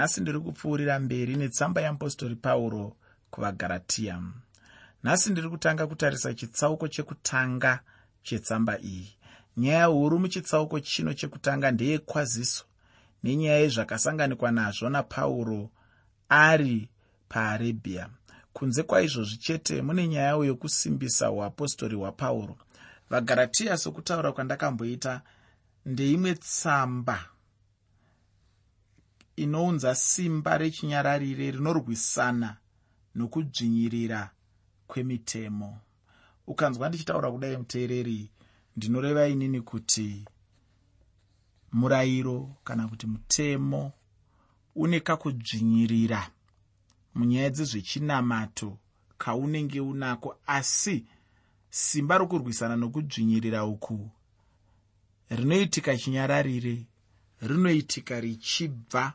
nhasi ndiri kupfuurira mberi netsamba yeapostori pauro kuvagaratiya nhasi ndiri kutanga kutarisa chitsauko chekutanga chetsamba iyi. Nyaya huru muchitsauko chino chekutanga ndeyekwaziso nenyaya yezvakasanganikwa nazvo napauro ari paarebhiya kunze kwaizvozvi chete mune nyayawo yokusimbisa uapostori hwapauro. Vagaratiya sokutaura kwandakamboita ndeimwe tsamba inounza simba rechinyararire rinorwisana nokudzvinyirira kwemitemo. Ukanzwa ndichitaura kudai muteereri ndinoreva inini kuti murayiro kana kuti mutemo une kakudzvinyirira munyaya dzezvechinamato kaunenge unako asi simba rokurwisana nokudzvinyirira uku rinoitika chinyararire rinoitika richibva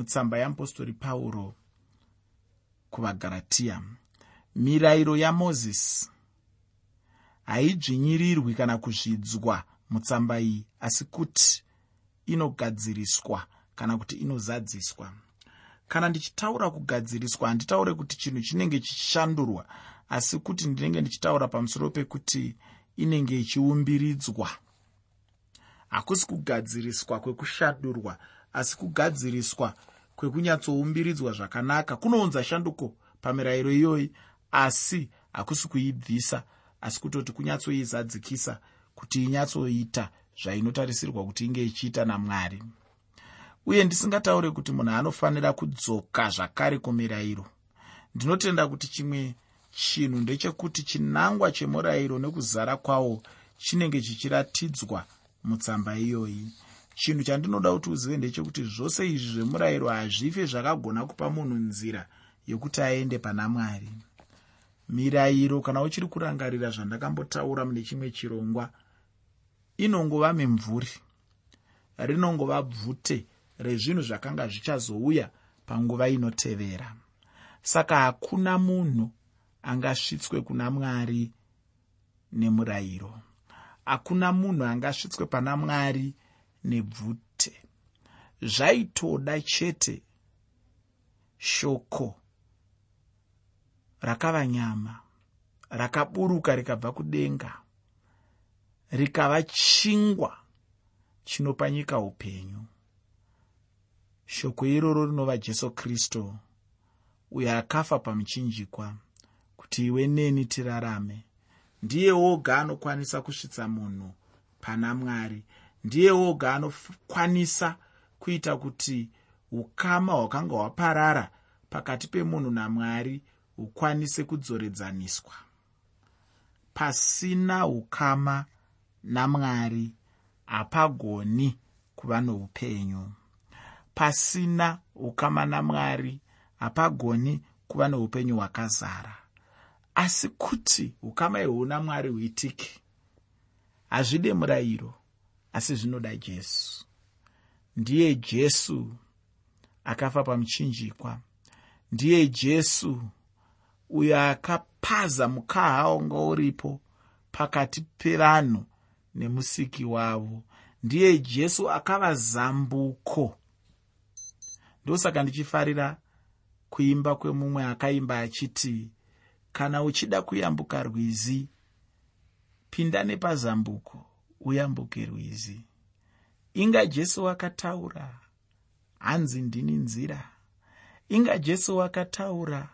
mutsamba yeapostori pauro kuvagaratiya mirayiro yamozisi haidzvinyirirwi kana kuzvidzwa mutsamba iyi asi kuti inogadziriswa kana kuti inozadziswa. Kana ndichitaura kugadziriswa handitaure kuti chinhu chinenge chichishandurwa asi kuti ndinenge ndichitaura pamusoro pekuti inenge ichiumbiridzwa. Hakusi kugadziriswa kwekushandurwa asi kugadziriswa kwekunyatsoumbilidzwa zvakanaka kunounza shanduko pamirayiro iyoyi asi hakusi kuibvisa asi kutoti kunyatsoizadzikisa kuti inyatsoita zvainotarisirwa kuti inge ichiita namwari. Uye ndisingataure kuti munhu anofanira kudzoka zvakare kumirayiro. Ndinotenda kuti chimwe chinhu ndechekuti chinangwa chemurayiro nekuzara kwawo chinenge chichiratidzwa mutsamba iyoyi chinhu chandinoda kuti uzive ndechekuti zvose izvi zvemurayiro hazvife zvakagona kupa munhu nzira yekuti aende pana mwari. Mirayiro kana uchiri kurangarira zvandakambotaura mune chimwe chirongwa inongova mimvuri rinongova bvute rezvinhu zvakanga zvichazouya panguva inotevera. Saka hakuna munhu angasvitswe kuna mwari nemurayiro. Hakuna munhu angasvitswe pana mwari nebvute. Zvaitoda chete shoko rakava nyama rakaburuka rikabva kudenga rikava chingwa chinopa nyika upenyu. Shoko iroro rinova jesu kristu uyo akafa pamuchinjikwa kuti iwe neni tirarame. Ndiye woga anokwanisa kusvitsa munhu pana mwari ndiye woga anokwanisa kuita kuti ukama hwakanga hwaparara pakati pemunhu namwari hukwanise kudzoredzaniswa pasina ukama namwari hapagoni kuva noupenyu. Pasina ukama namwari hapagoni kuva neupenyu hwakazara. Asi kuti ukama ihuna mwari huitike hazvide murayiro asi zvinoda jesu. Ndiye jesu akafa pamuchinjikwa. Ndiye jesu uyo akapaza mukaha wanga uripo pakati pevanhu nemusiki wavo. Ndiye jesu akava zambuko. Ndosaka ndichifarira kuimba kwemumwe akaimba achiti kana uchida kuyambuka rwizi pinda nepazambuko uyambuke rwizi inga jesu wakataura hanzi ndini nzira. Inga jesu wakataura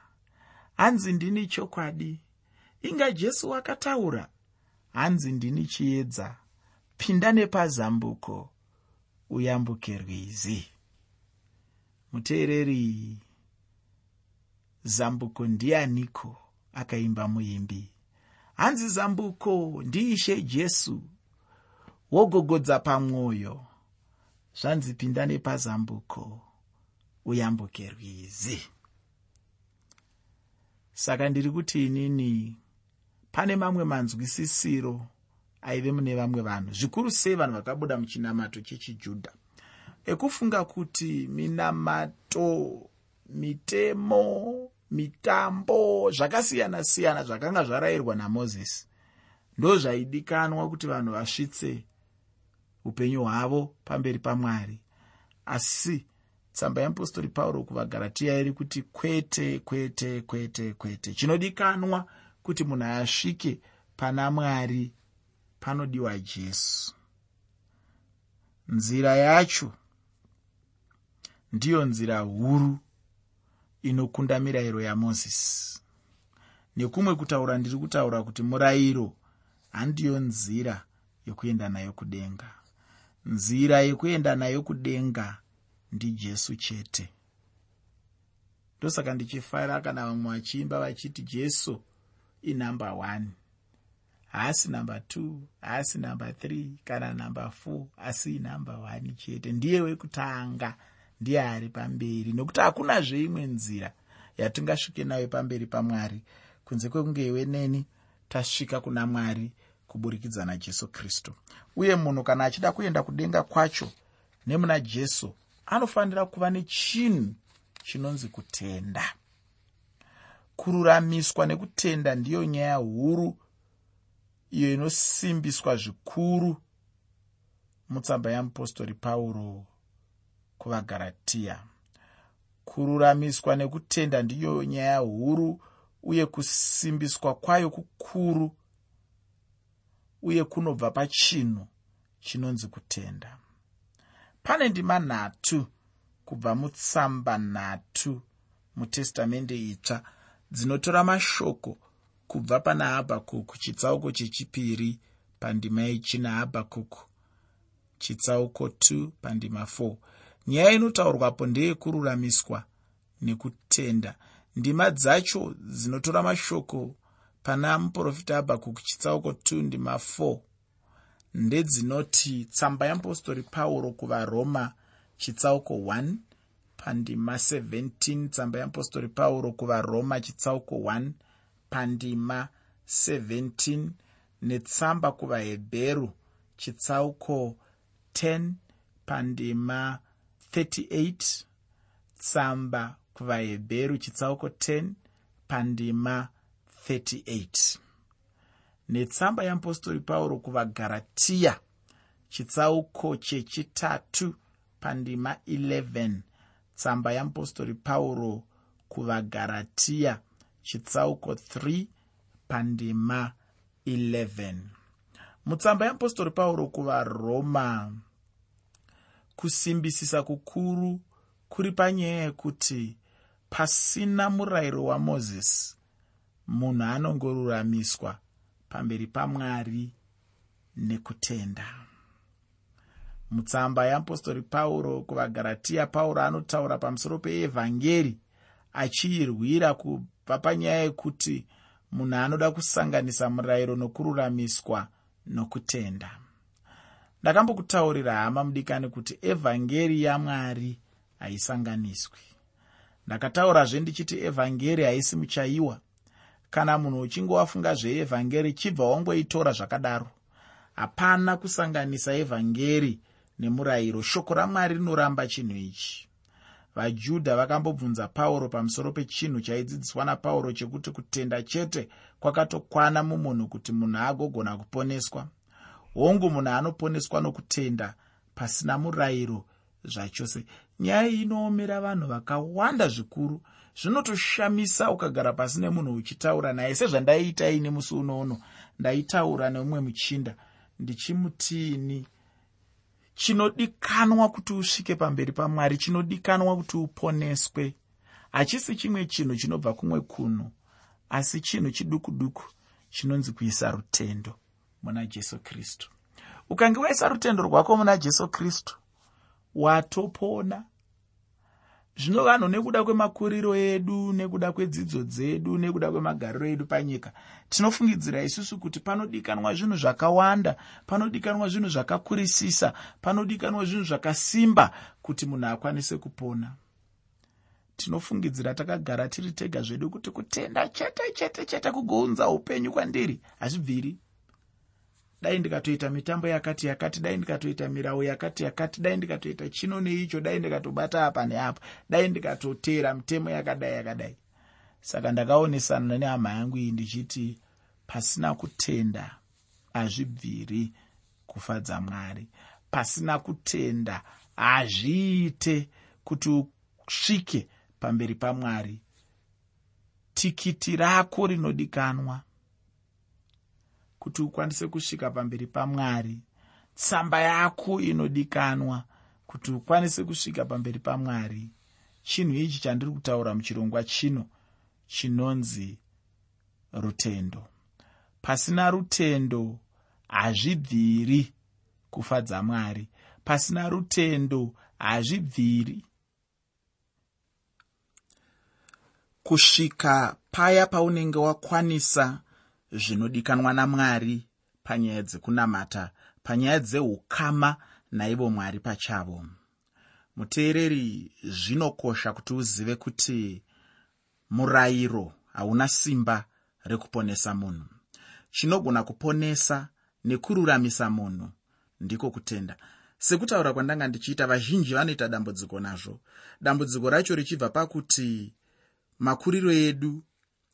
hanzi ndini chokwadi. Inga jesu wakataura hanzi ndini chiedza. Pinda nepazambuko uyambuke rwizi muteereri zambuko ndianiko akaimba muimbi? Hanzi zambuko ndiishe jesu wogogodza pamwoyo. Zvanzi pinda nepazambuko uyambuke rwizi saka ndiri kuti inini pane mamwe manzwisisiro aive mune vamwe vanhu. Zvikuru sei vanhu vakabuda muchinamato chechijudha? Ekufunga kuti minamato mitemo mitambo zvakasiyana-siyana zvakanga zvarayirwa namozisi ndo zvaidikanwa kuti vanhu vasvitse upenyu hwavo pamberi pamwari. Asi tsamba yeapostori pauro kuvagaratiya iri kuti kwete kwete kwete kwete. Chinodikanwa kuti munhu asvike pana mwari panodiwa jesu. Nzira yacho ndiyo nzira huru inokunda mirayiro yamozisi. Nekumwe kutaura ndiri kutaura kuti murayiro handiyo nzira yekuenda nayo kudenga nzira yekuenda nayo kudenga ndijesu chete. Ndosaka ndichifarira kana vamwe vachiimba vachiti jesu inumber one. Haasi number two haasi number three kana number four asi inumber one chete. Ndiye wekutanga ndiye ari pamberi. Nokuti hakunazve imwe nzira yatingasvike nayo pamberi pamwari. Kunze kwekunge iwe neni tasvika kuna mwari kuburikidza najesu kristu. Uye munhu kana achida kuenda kudenga kwacho nemuna jesu anofanira kuva nechinhu chinonzi kutenda. Kururamiswa nekutenda ndiyo nyaya huru iyo inosimbiswa zvikuru mutsamba yamupostori pauro kuvagaratiya kururamiswa nekutenda ndiyo nyaya huru uye kusimbiswa kwayo kukuru uye kunobva pachinhu chinonzi kutenda. Pane ndima nhatu kubva mutsamba nhatu mutestamende itsva dzinotora mashoko kubva pana habhakuku chitsauko chechipiri pandima yechina habhakuku chitsauko 2 pandima 4 nyaya inotaurwapo ndeyekururamiswa nekutenda. Ndima dzacho dzinotora mashoko pana muprofita habhakuku chitsauko 2 ndima 4 ndedzinoti tsamba yeapostori pauro kuvaroma chitsauko 1 pandima 17 tsamba yeapostori pauro kuvaroma chitsauko 1 pandima 17 netsamba kuvahebheru chitsauko 10 pandima 38 tsamba kuvahebheru chitsauko 10 pandima 38 netsamba yeapostori pauro kuvagaratiya chitsauko chechitatu pandima 11 tsamba yeapostori pauro kuvagaratiya chitsauko 3 pandima 11 mutsamba yeapostori pauro kuvaroma kusimbisisa kukuru kuri panyaya yekuti pasina murayiro wamozisi munhu anongoruramiswa pamberi pamwari nekutenda. Mutsamba yeapostori pauro kuvagaratiya pauro anotaura pamusoro peevhangeri achiirwira kubva panyaya yekuti munhu anoda kusanganisa murayiro nokururamiswa nokutenda. Ndakambokutaurira hama mudikani kuti evhangeri yamwari haisanganiswi. Ndakataurazve ndichiti evhangeri haisi muchaiwa kana munhu uchinge wafunga zveevhangeri chibva wangoitora zvakadaro. Hapana kusanganisa evhangeri nemurayiro. Shoko ramwari rinoramba chinhu ichi. Vajudha vakambobvunza pauro pamusoro pechinhu chaidzidziswa napauro chekuti kutenda chete kwakatokwana mumunhu kuti munhu agogona kuponeswa. Hongu munhu anoponeswa nokutenda pasina murayiro zvachose. Nyaya iyi inoomera vanhu vakawanda zvikuru zvinotoshamisa ukagara pasi nemunhu uchitaura naye. Sezvandaiita ini musi unouno ndaitaura neumwe muchinda. Ndichimutiini chinodikanwa kuti usvike pamberi pamwari chinodikanwa kuti uponeswe. Hachisi chimwe chinhu chinobva kumwe kunhu asi chinhu chiduku duku chinonzi kuisa rutendo muna jesu kristu. Ukange waisa rutendo rwako muna jesu kristu watopona zvino vanhu nekuda kwemakuriro edu nekuda kwedzidzo dzedu nekuda kwemagariro edu panyika tinofungidzira isusu kuti panodikanwa zvinhu zvakawanda panodikanwa zvinhu zvakakurisisa panodikanwa zvinhu zvakasimba kuti munhu akwanise kupona. Tinofungidzira takagara tiri tega zvedu kuti kutenda chete chete chete kugounza upenyu kwandiri hazvibviri dai ndikatoita mitambo yakati yakati dai ndikatoita mirau yakati yakati dai ndikatoita chino neicho dai ndikatobata apa neapa dai ndikatoteera mitemo yakadai yakadai. Saka ndakaonesana nehama yangu iyi ndichiti pasina kutenda hazvibviri kufadza mwari pasina kutenda hazviite kuti usvike pamberi pamwari. Tikiti rako rinodikanwa kuti ukwanise kusvika pamberi pamwari. Tsamba yako inodikanwa kuti ukwanise kusvika pamberi pamwari. Chinhu ichi chandiri kutaura muchirongwa chino chinonzi rutendo. Pasina rutendo hazvibviri kufadza mwari. Pasina rutendo hazvibviri kusvika paya paunenge wakwanisa zvinodikanwa namwari panyaya dzekunamata panyaya dzeukama naivo mwari pachavo. Muteereri zvinokosha kuti uzive kuti murayiro hauna simba rekuponesa munhu. Chinogona kuponesa nekururamisa munhu ndiko kutenda. Sekutaura kwandanga ndichiita vazhinji vanoita dambudziko nazvo. Dambudziko racho richibva pakuti makuriro edu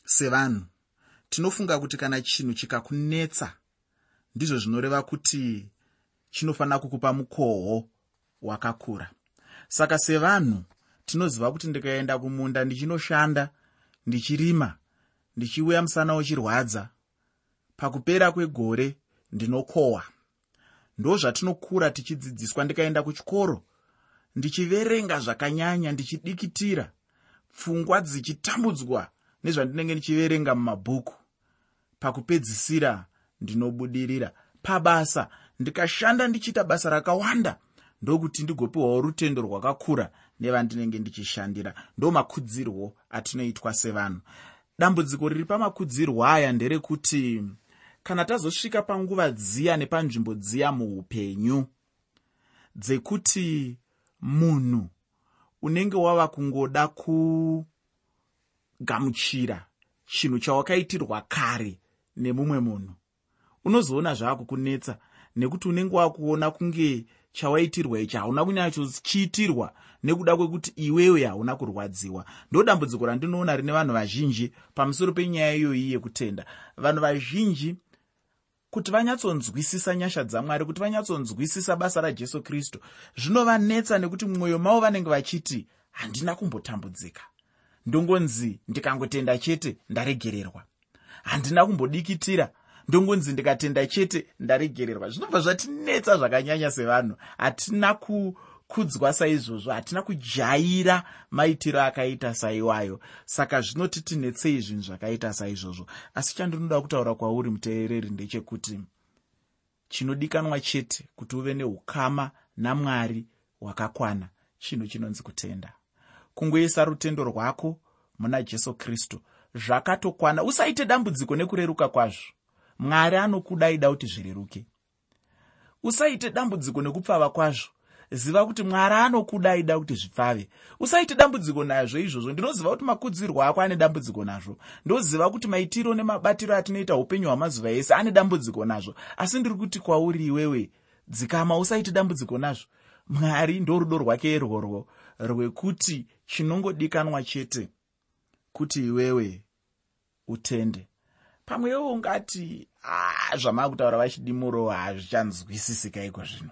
sevanhu tinofunga kuti kana chinhu chikakunetsa ndizvo zvinoreva kuti chinofanira kukupa mukoho wakakura. Saka sevanhu tinoziva kuti ndikaenda kumunda ndichinoshanda ndichirima ndichiuya musana uchirwadza pakupera kwegore ndinokohwa. Ndo zvatinokura tichidzidziswa ndikaenda kuchikoro ndichiverenga zvakanyanya ndichidikitira pfungwa dzichitambudzwa nezvandinenge ndichiverenga mumabhuku pakupedzisira ndinobudirira. Pabasa ndikashanda ndichiita basa rakawanda ndokuti ndigopiwawo rutendo rwakakura nevandinenge ndichishandira ndo makudzirwo atinoitwa sevanhu. Dambudziko riri pamakudzirwo aya nderekuti kana tazosvika panguva dziya nepanzvimbo dziya muupenyu dzekuti munhu unenge wava kungoda kugamuchira chinhu chawakaitirwa kare nemumwe munhu. Unozoona zvaakukunetsa nekuti unenge wakuona kunge chawaitirwa ichi hauna kunyatsochiitirwa nekuda kwekuti iwewe hauna kurwadziwa. Ndo dambudziko randinoona rine vanhu vazhinji pamusoro penyaya iyoyi yekutenda. Vanhu vazhinji kuti vanyatsonzwisisa nyasha dzamwari kuti vanyatsonzwisisa basa rajesu kristu zvinovanetsa nekuti mumwoyo mavo vanenge vachiti handina kumbotambudzika. Ndongonzi ndikangotenda chete ndaregererwa handina kumbodikitira. Ndongonzi ndikatenda chete ndaregererwa zvinobva zvatinetsa zvakanyanya sevanhu. Hatina kukudzwa saizvozvo hatina kujaira maitiro akaita saiwayo. Saka zvinotitinetsei zvinhu zvakaita saizvozvo. Asi chandinoda kutaura kwauri muteereri ndechekuti chinodikanwa chete kuti uve neukama namwari hwakakwana chinhu chinonzi kutenda. Kungoisa rutendo rwako muna jesu kristu zvakatokwana. Usaite dambudziko nekureruka kwazvo. Mwari anokudai da kuti zvireruke. Usaite dambudziko nekupfava kwazvo. Ziva kuti mwari anokudai da kuti zvipfave. Usaite dambudziko nazvo izvozvo. Ndinoziva kuti makudzirwo ako ane dambudziko nazvo. Ndoziva kuti maitiro nemabatiro atinoita upenyu hwamazuva ese ane dambudziko nazvo. Asi ndiri kuti kwauri iwewe dzikama usaite dambudziko nazvo. Mwari ndorudo rwake irworwo rwekuti chinongodikanwa chete kuti iwewe utende. Pamwewo ungati ah, zvamava kutaura vachidimuro hazvichanzwisisika iko zvino.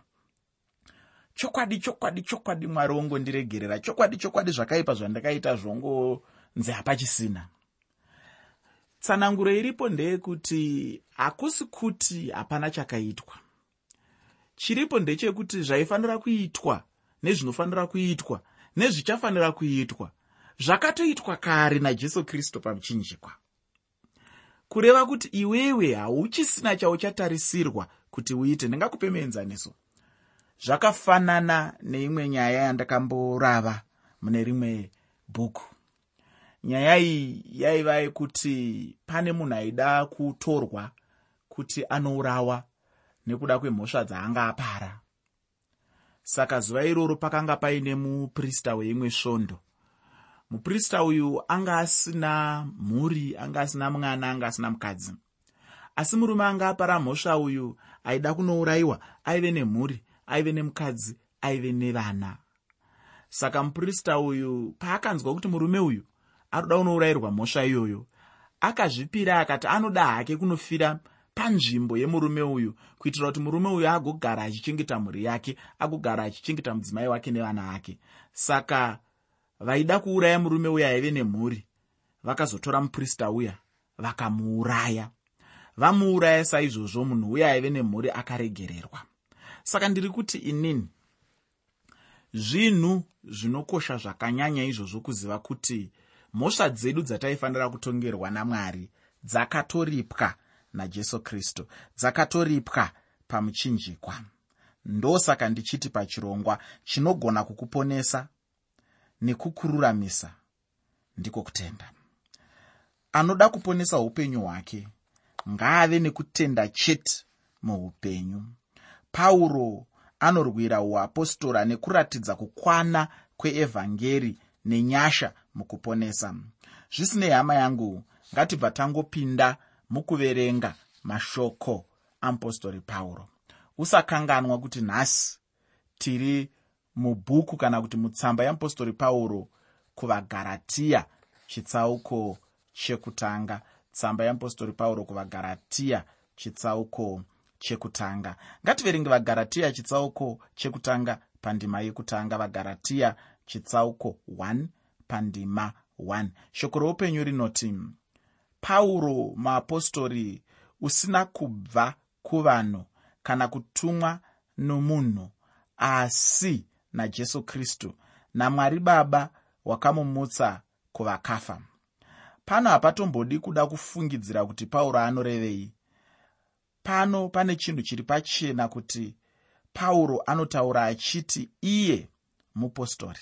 Chokwadi chokwadi chokwadi mwari wongondiregerera chokwadi chokwadi zvakaipa zvandakaita zvongonzi hapachisina. Tsananguro iripo ndeyekuti hakusi kuti hapana chakaitwa. Chiripo ndechekuti zvaifanira kuitwa nezvinofanira kuitwa nezvichafanira kuitwa zvakatoitwa kare najesu kristu pamuchinjikwa kureva kuti iwewe hauchisina chauchatarisirwa kuti uite ndingakupe muenzaniso. Zvakafanana neimwe nyaya yandakamborava mune rimwe bhuku. Nyaya iyi yaiva yekuti pane munhu aida kutorwa kuti anourawa nekuda kwemhosva dzaanga apara. Saka zuva iroro pakanga paine muprista weimwe svondo muprista uyu anga asina mhuri anga asina mwana anga asina mukadzi. Asi murume anga apara mhosva uyu aida kunourayiwa aive nemhuri aive nemukadzi aive nevana. Saka muprista uyu paakanzwa kuti murume uyu kuda kunourayirwa mhosva iyoyo akazvipira akati anoda hake kunofira panzvimbo yemurume uyu kuitira kuti murume uyu agogara achichengeta mhuri yake agogara achichengeta mudzimai wake nevana vake. Saka vaida kuuraya murume uyu aive nemhuri vakazotora muprista uya vakamuuraya. Vamuuraya saizvozvo munhu uye aive nemhuri akaregererwa. Saka ndiri kuti inini zvinhu zvinokosha zvakanyanya izvozvo kuziva kuti mhosva dzedu dzataifanira kutongerwa namwari dzakatoripwa najesu kristu dzakatoripwa pamuchinjikwa. Ndosaka ndichiti pachirongwa chinogona kukuponesa nekukururamisa ndiko kutenda. Anoda kuponesa upenyu hwake ngaave nekutenda chete muupenyu. Pauro anorwira uapostora nekuratidza kukwana kweevhangeri nenyasha mukuponesa. Zvisinei hama yangu ngatibva tangopinda mukuverenga mashoko amupostori pauro. Usakanganwa kuti nhasi tiri mubhuku kana kuti mutsamba yamupostori pauro kuvagaratiya chitsauko chekutanga. Tsamba yamupostori pauro kuvagaratiya chitsauko chekutanga. Ngativerenge vagaratiya chitsauko chekutanga pandima yekutanga vagaratiya chitsauko 1 pandima 1 shoko roupenyu rinoti pauro muapostori usina kubva kuvanhu kana kutumwa nomunhu asi najesu kristu namwari baba wakamumutsa kuvakafa. Pano hapatombodi kuda kufungidzira kuti pauro anorevei. Pano pane chinhu chiri pachena kuti pauro anotaura achiti iye mupostori.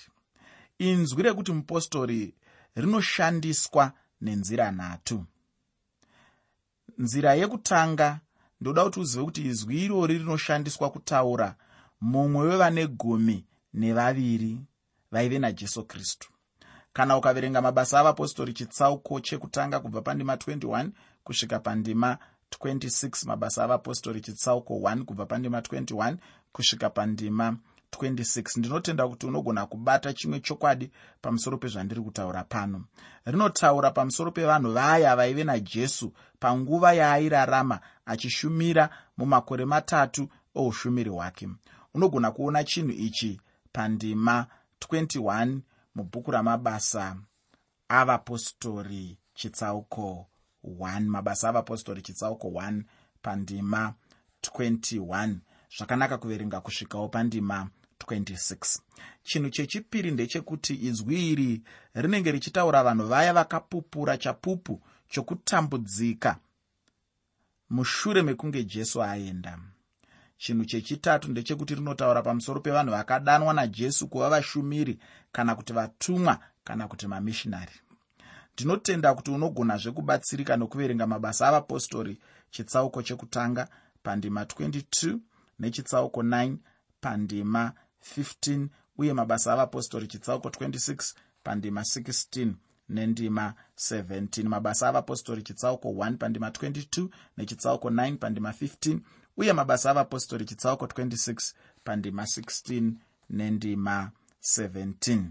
Inzwi rekuti mupostori rinoshandiswa nenzira nhatu. Nzira yekutanga ndoda kuti uzive kuti izwi irori rinoshandiswa kutaura mumwe wevane gumi nevaviri vaive najesu kristu. Kana ukaverenga mabasa avapostori chitsauko chekutanga kubva pandima 21 kusvika pandima 26 mabasa avapostori chitsauko 1 kubva pandima 21 kusvika pandima 26 ndinotenda kuti unogona kubata chimwe chokwadi pamusoro pezvandiri kutaura pano. Rinotaura pamusoro pevanhu vaya vaive najesu panguva yaairarama achishumira mumakore matatu oushumiri hwake. Unogona kuona chinhu ichi pandima 21 mubhuku ramabasa avapostori chitsauko 1 mabasa avapostori chitsauko 1 pandima 21 zvakanaka kuverenga kusvikawo pandima 26 chinhu chechipiri ndechekuti izwi iri rinenge richitaura vanhu vaya vakapupura chapupu chokutambudzika. Mushure mekunge jesu aenda chinhu chechitatu ndechekuti rinotaura pamusoro pevanhu vakadanwa najesu kuva vashumiri kana kuti vatumwa kana kuti mamishinari. Ndinotenda kuti unogonazve kubatsirika nokuverenga mabasa avapostori chitsauko chekutanga pandima 22 nechitsauko 9 pandima 15 uye mabasa avapostori chitsauko 26 pandima 16 nendima 17 mabasa avapostori chitsauko 1 pandima 22 nechitsauko 9 pandima 15 uye mabasa avapostori chitsauko 26 pandima 16 nendima 17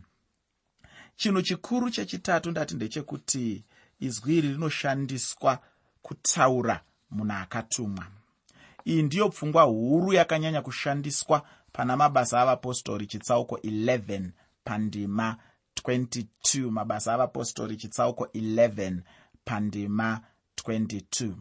chinhu chikuru chechitatu ndati ndechekuti izwi iri rinoshandiswa kutaura munhu akatumwa. Iyi ndiyo pfungwa huru yakanyanya kushandiswa pana mabasa avapostori chitsauko 11 pandima 22 mabasa avapostori chitsauko 11 pandima 22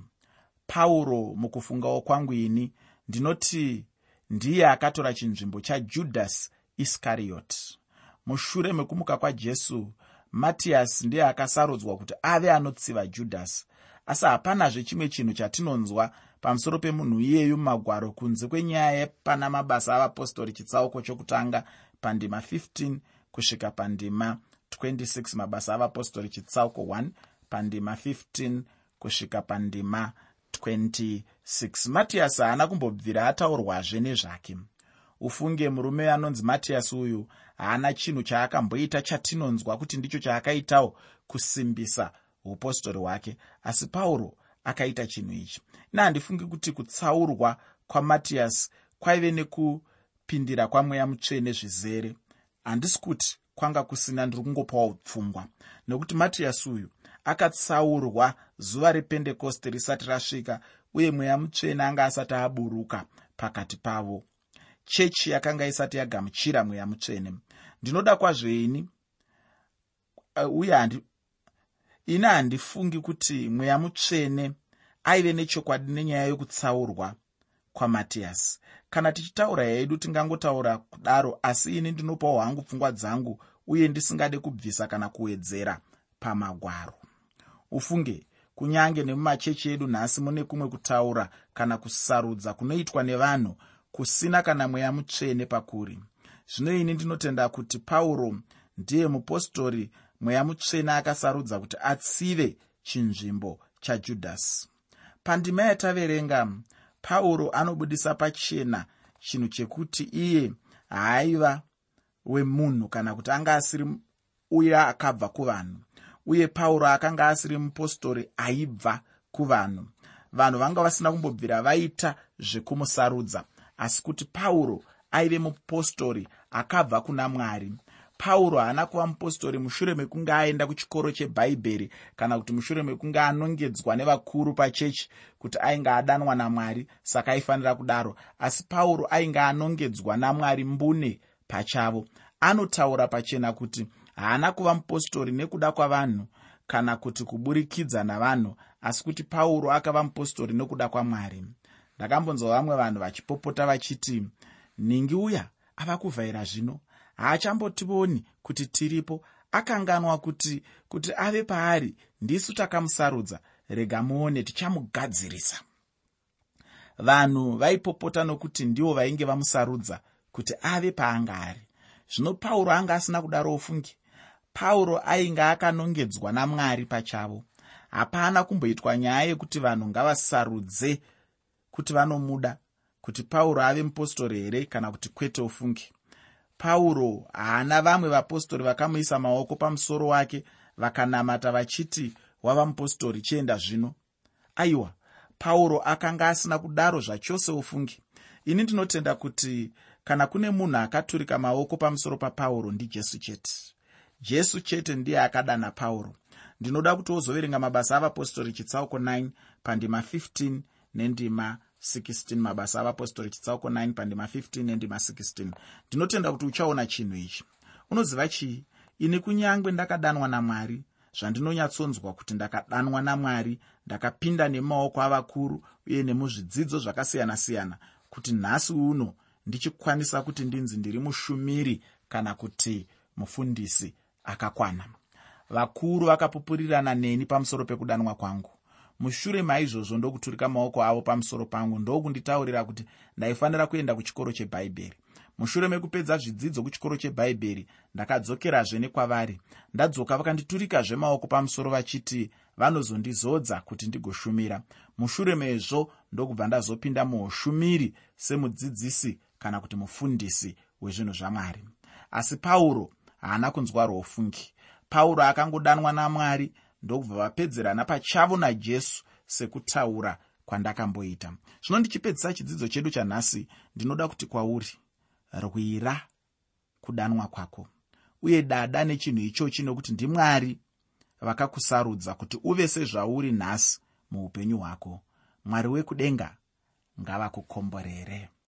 pauro mukufungawo kwangu ini ndinoti ndiye akatora chinzvimbo chajudhasi iskarioti mushure mekumuka kwajesu matiyasi ndiye akasarudzwa kuti ave anotsiva judhasi asi hapanazve chimwe chinhu chatinonzwa pamusoro pemunhu iyeyu mumagwaro kunze kwenyaya yepana mabasa avapostori chitsauko chokutanga pandima 15 kusvika pandima 26 mabasa avapostori chitsauko 1 pandima 15 kusvika pandima 26 matiyasi haana kumbobvira ataurwazve nezvake. Ufunge murume anonzi matiyasi uyu haana chinhu chaakamboita chatinonzwa kuti ndicho chaakaitawo kusimbisa upostori hwake. Asi pauro akaita chinhu ichi. Ina handifungi kuti kutsaurwa kwamatiyasi kwaive nekupindira kwamweya mutsvene zvizere. Handisi kuti kwanga kusina ndiri kungopawo pfungwa. Nekuti matiyasi uyu akatsaurwa zuva rependekosti risati rasvika uye mweya mutsvene anga asati aburuka pakati pavo. Chechi yakanga isati yagamuchira mweya mutsvene. Ndinoda kwazveni uh, uye handi ini handifungi kuti mweya mutsvene aive nechokwadi nenyaya yokutsaurwa kwamatiyasi kana tichitaura hedu tingangotaura kudaro asi ini ndinopawo hangu pfungwa dzangu uye ndisingade kubvisa kana kuwedzera pamagwaro. Ufunge kunyange nemumachechi edu nhasi mune kumwe kutaura kana kusarudza kunoitwa nevanhu kusina kana mweya mutsvene pakuri. Zvino ini ndinotenda kuti pauro ndiye mupostori mweya mutsvene akasarudza kuti atsive chinzvimbo chajudhasi pandima yataverenga pauro anobudisa pachena chinhu chekuti iye haaiva wemunhu kana kuti anga asiri uya akabva kuvanhu uye pauro akanga asiri mupostori aibva kuvanhu. Vanhu vanga vasina kumbobvira vaita zvekumusarudza asi kuti pauro aive mupostori akabva kuna mwari. Pauro haana kuva mupostori mushure mekunge aenda kuchikoro chebhaibheri kana kuti mushure mekunge anongedzwa nevakuru pachechi kuti ainge adanwa namwari saka aifanira kudaro. Asi pauro ainge anongedzwa namwari mbune pachavo. Anotaura pachena kuti haana kuva mupostori nekuda kwavanhu kana kuti kuburikidza navanhu asi kuti pauro akava mupostori nokuda kwamwari. Ndakambonzwa vamwe vanhu vachipopota vachiti ningi uya ava kuvhaira zvino. Haachambotioni kuti tiripo. Akanganwa kuti kuti ave paari. Ndisu takamusarudza. Rega muone tichamugadzirisa. Vanhu vaipopota nokuti ndivo vainge vamusarudza kuti ave paanga ari zvino pauro anga asina kudaro ofungi pauro ainge akanongedzwa namwari pachavo. Hapana kumboitwa nyaya yekuti vanhu ngavasarudze kuti vanomuda kuti pauro ave mupostori here kana kuti kwete ofungi pauro haana vamwe vapostori vakamuisa maoko pamusoro wake vakanamata vachiti wava mupostori chienda zvino. Aiwa pauro akanga asina kudaro zvachose ofungi ini ndinotenda kuti kana kune munhu akaturika maoko pamusoro papauro ndijesu chete jesu chete ndiye akadana pauro. Ndinoda kuti wozoverenga mabasa avapostori chitsauko 9 pandima 15 nendima 16 mabasa avapostori chitsauko 9 pandima 15 nendima 16 ndinotenda kuti uchaona chinhu ichi. Unoziva chii? Ini kunyange ndakadanwa namwari zvandinonyatsonzwa kuti ndakadanwa namwari ndakapinda nemaoko avakuru uye nemuzvidzidzo zvakasiyana-siyana kuti nhasi uno ndichikwanisa kuti ndinzi ndiri mushumiri kana kuti mufundisi akakwana. Vakuru vakapupurirana neni pamusoro pekudanwa kwangu. Mushure maizvozvo ndokuturika maoko avo pamusoro pangu ndokunditaurira kuti ndaifanira kuenda kuchikoro chebhaibheri mushure mekupedza zvidzidzo kuchikoro chebhaibheri ndakadzokerazve nekwavari. Ndadzoka vakanditurikazve maoko pamusoro vachiti vanozondizodza kuti ndigoshumira. Mushure mezvo ndokubva ndazopinda muushumiri semudzidzisi kana kuti mufundisi wezvinhu zvamwari. Asi pauro haana kunzwa rofungi pauro akangodanwa namwari ndokubva vapedzerana pachavo najesu sekutaura kwandakamboita. Zvino ndichipedzisa chidzidzo chedu chanhasi ndinoda kuti kwauri rwira kudanwa kwako. Uye dada nechinhu ichochi nokuti ndimwari vakakusarudza kuti uve sezvauri nhasi muupenyu hwako. Mwari wekudenga ngavakukomborere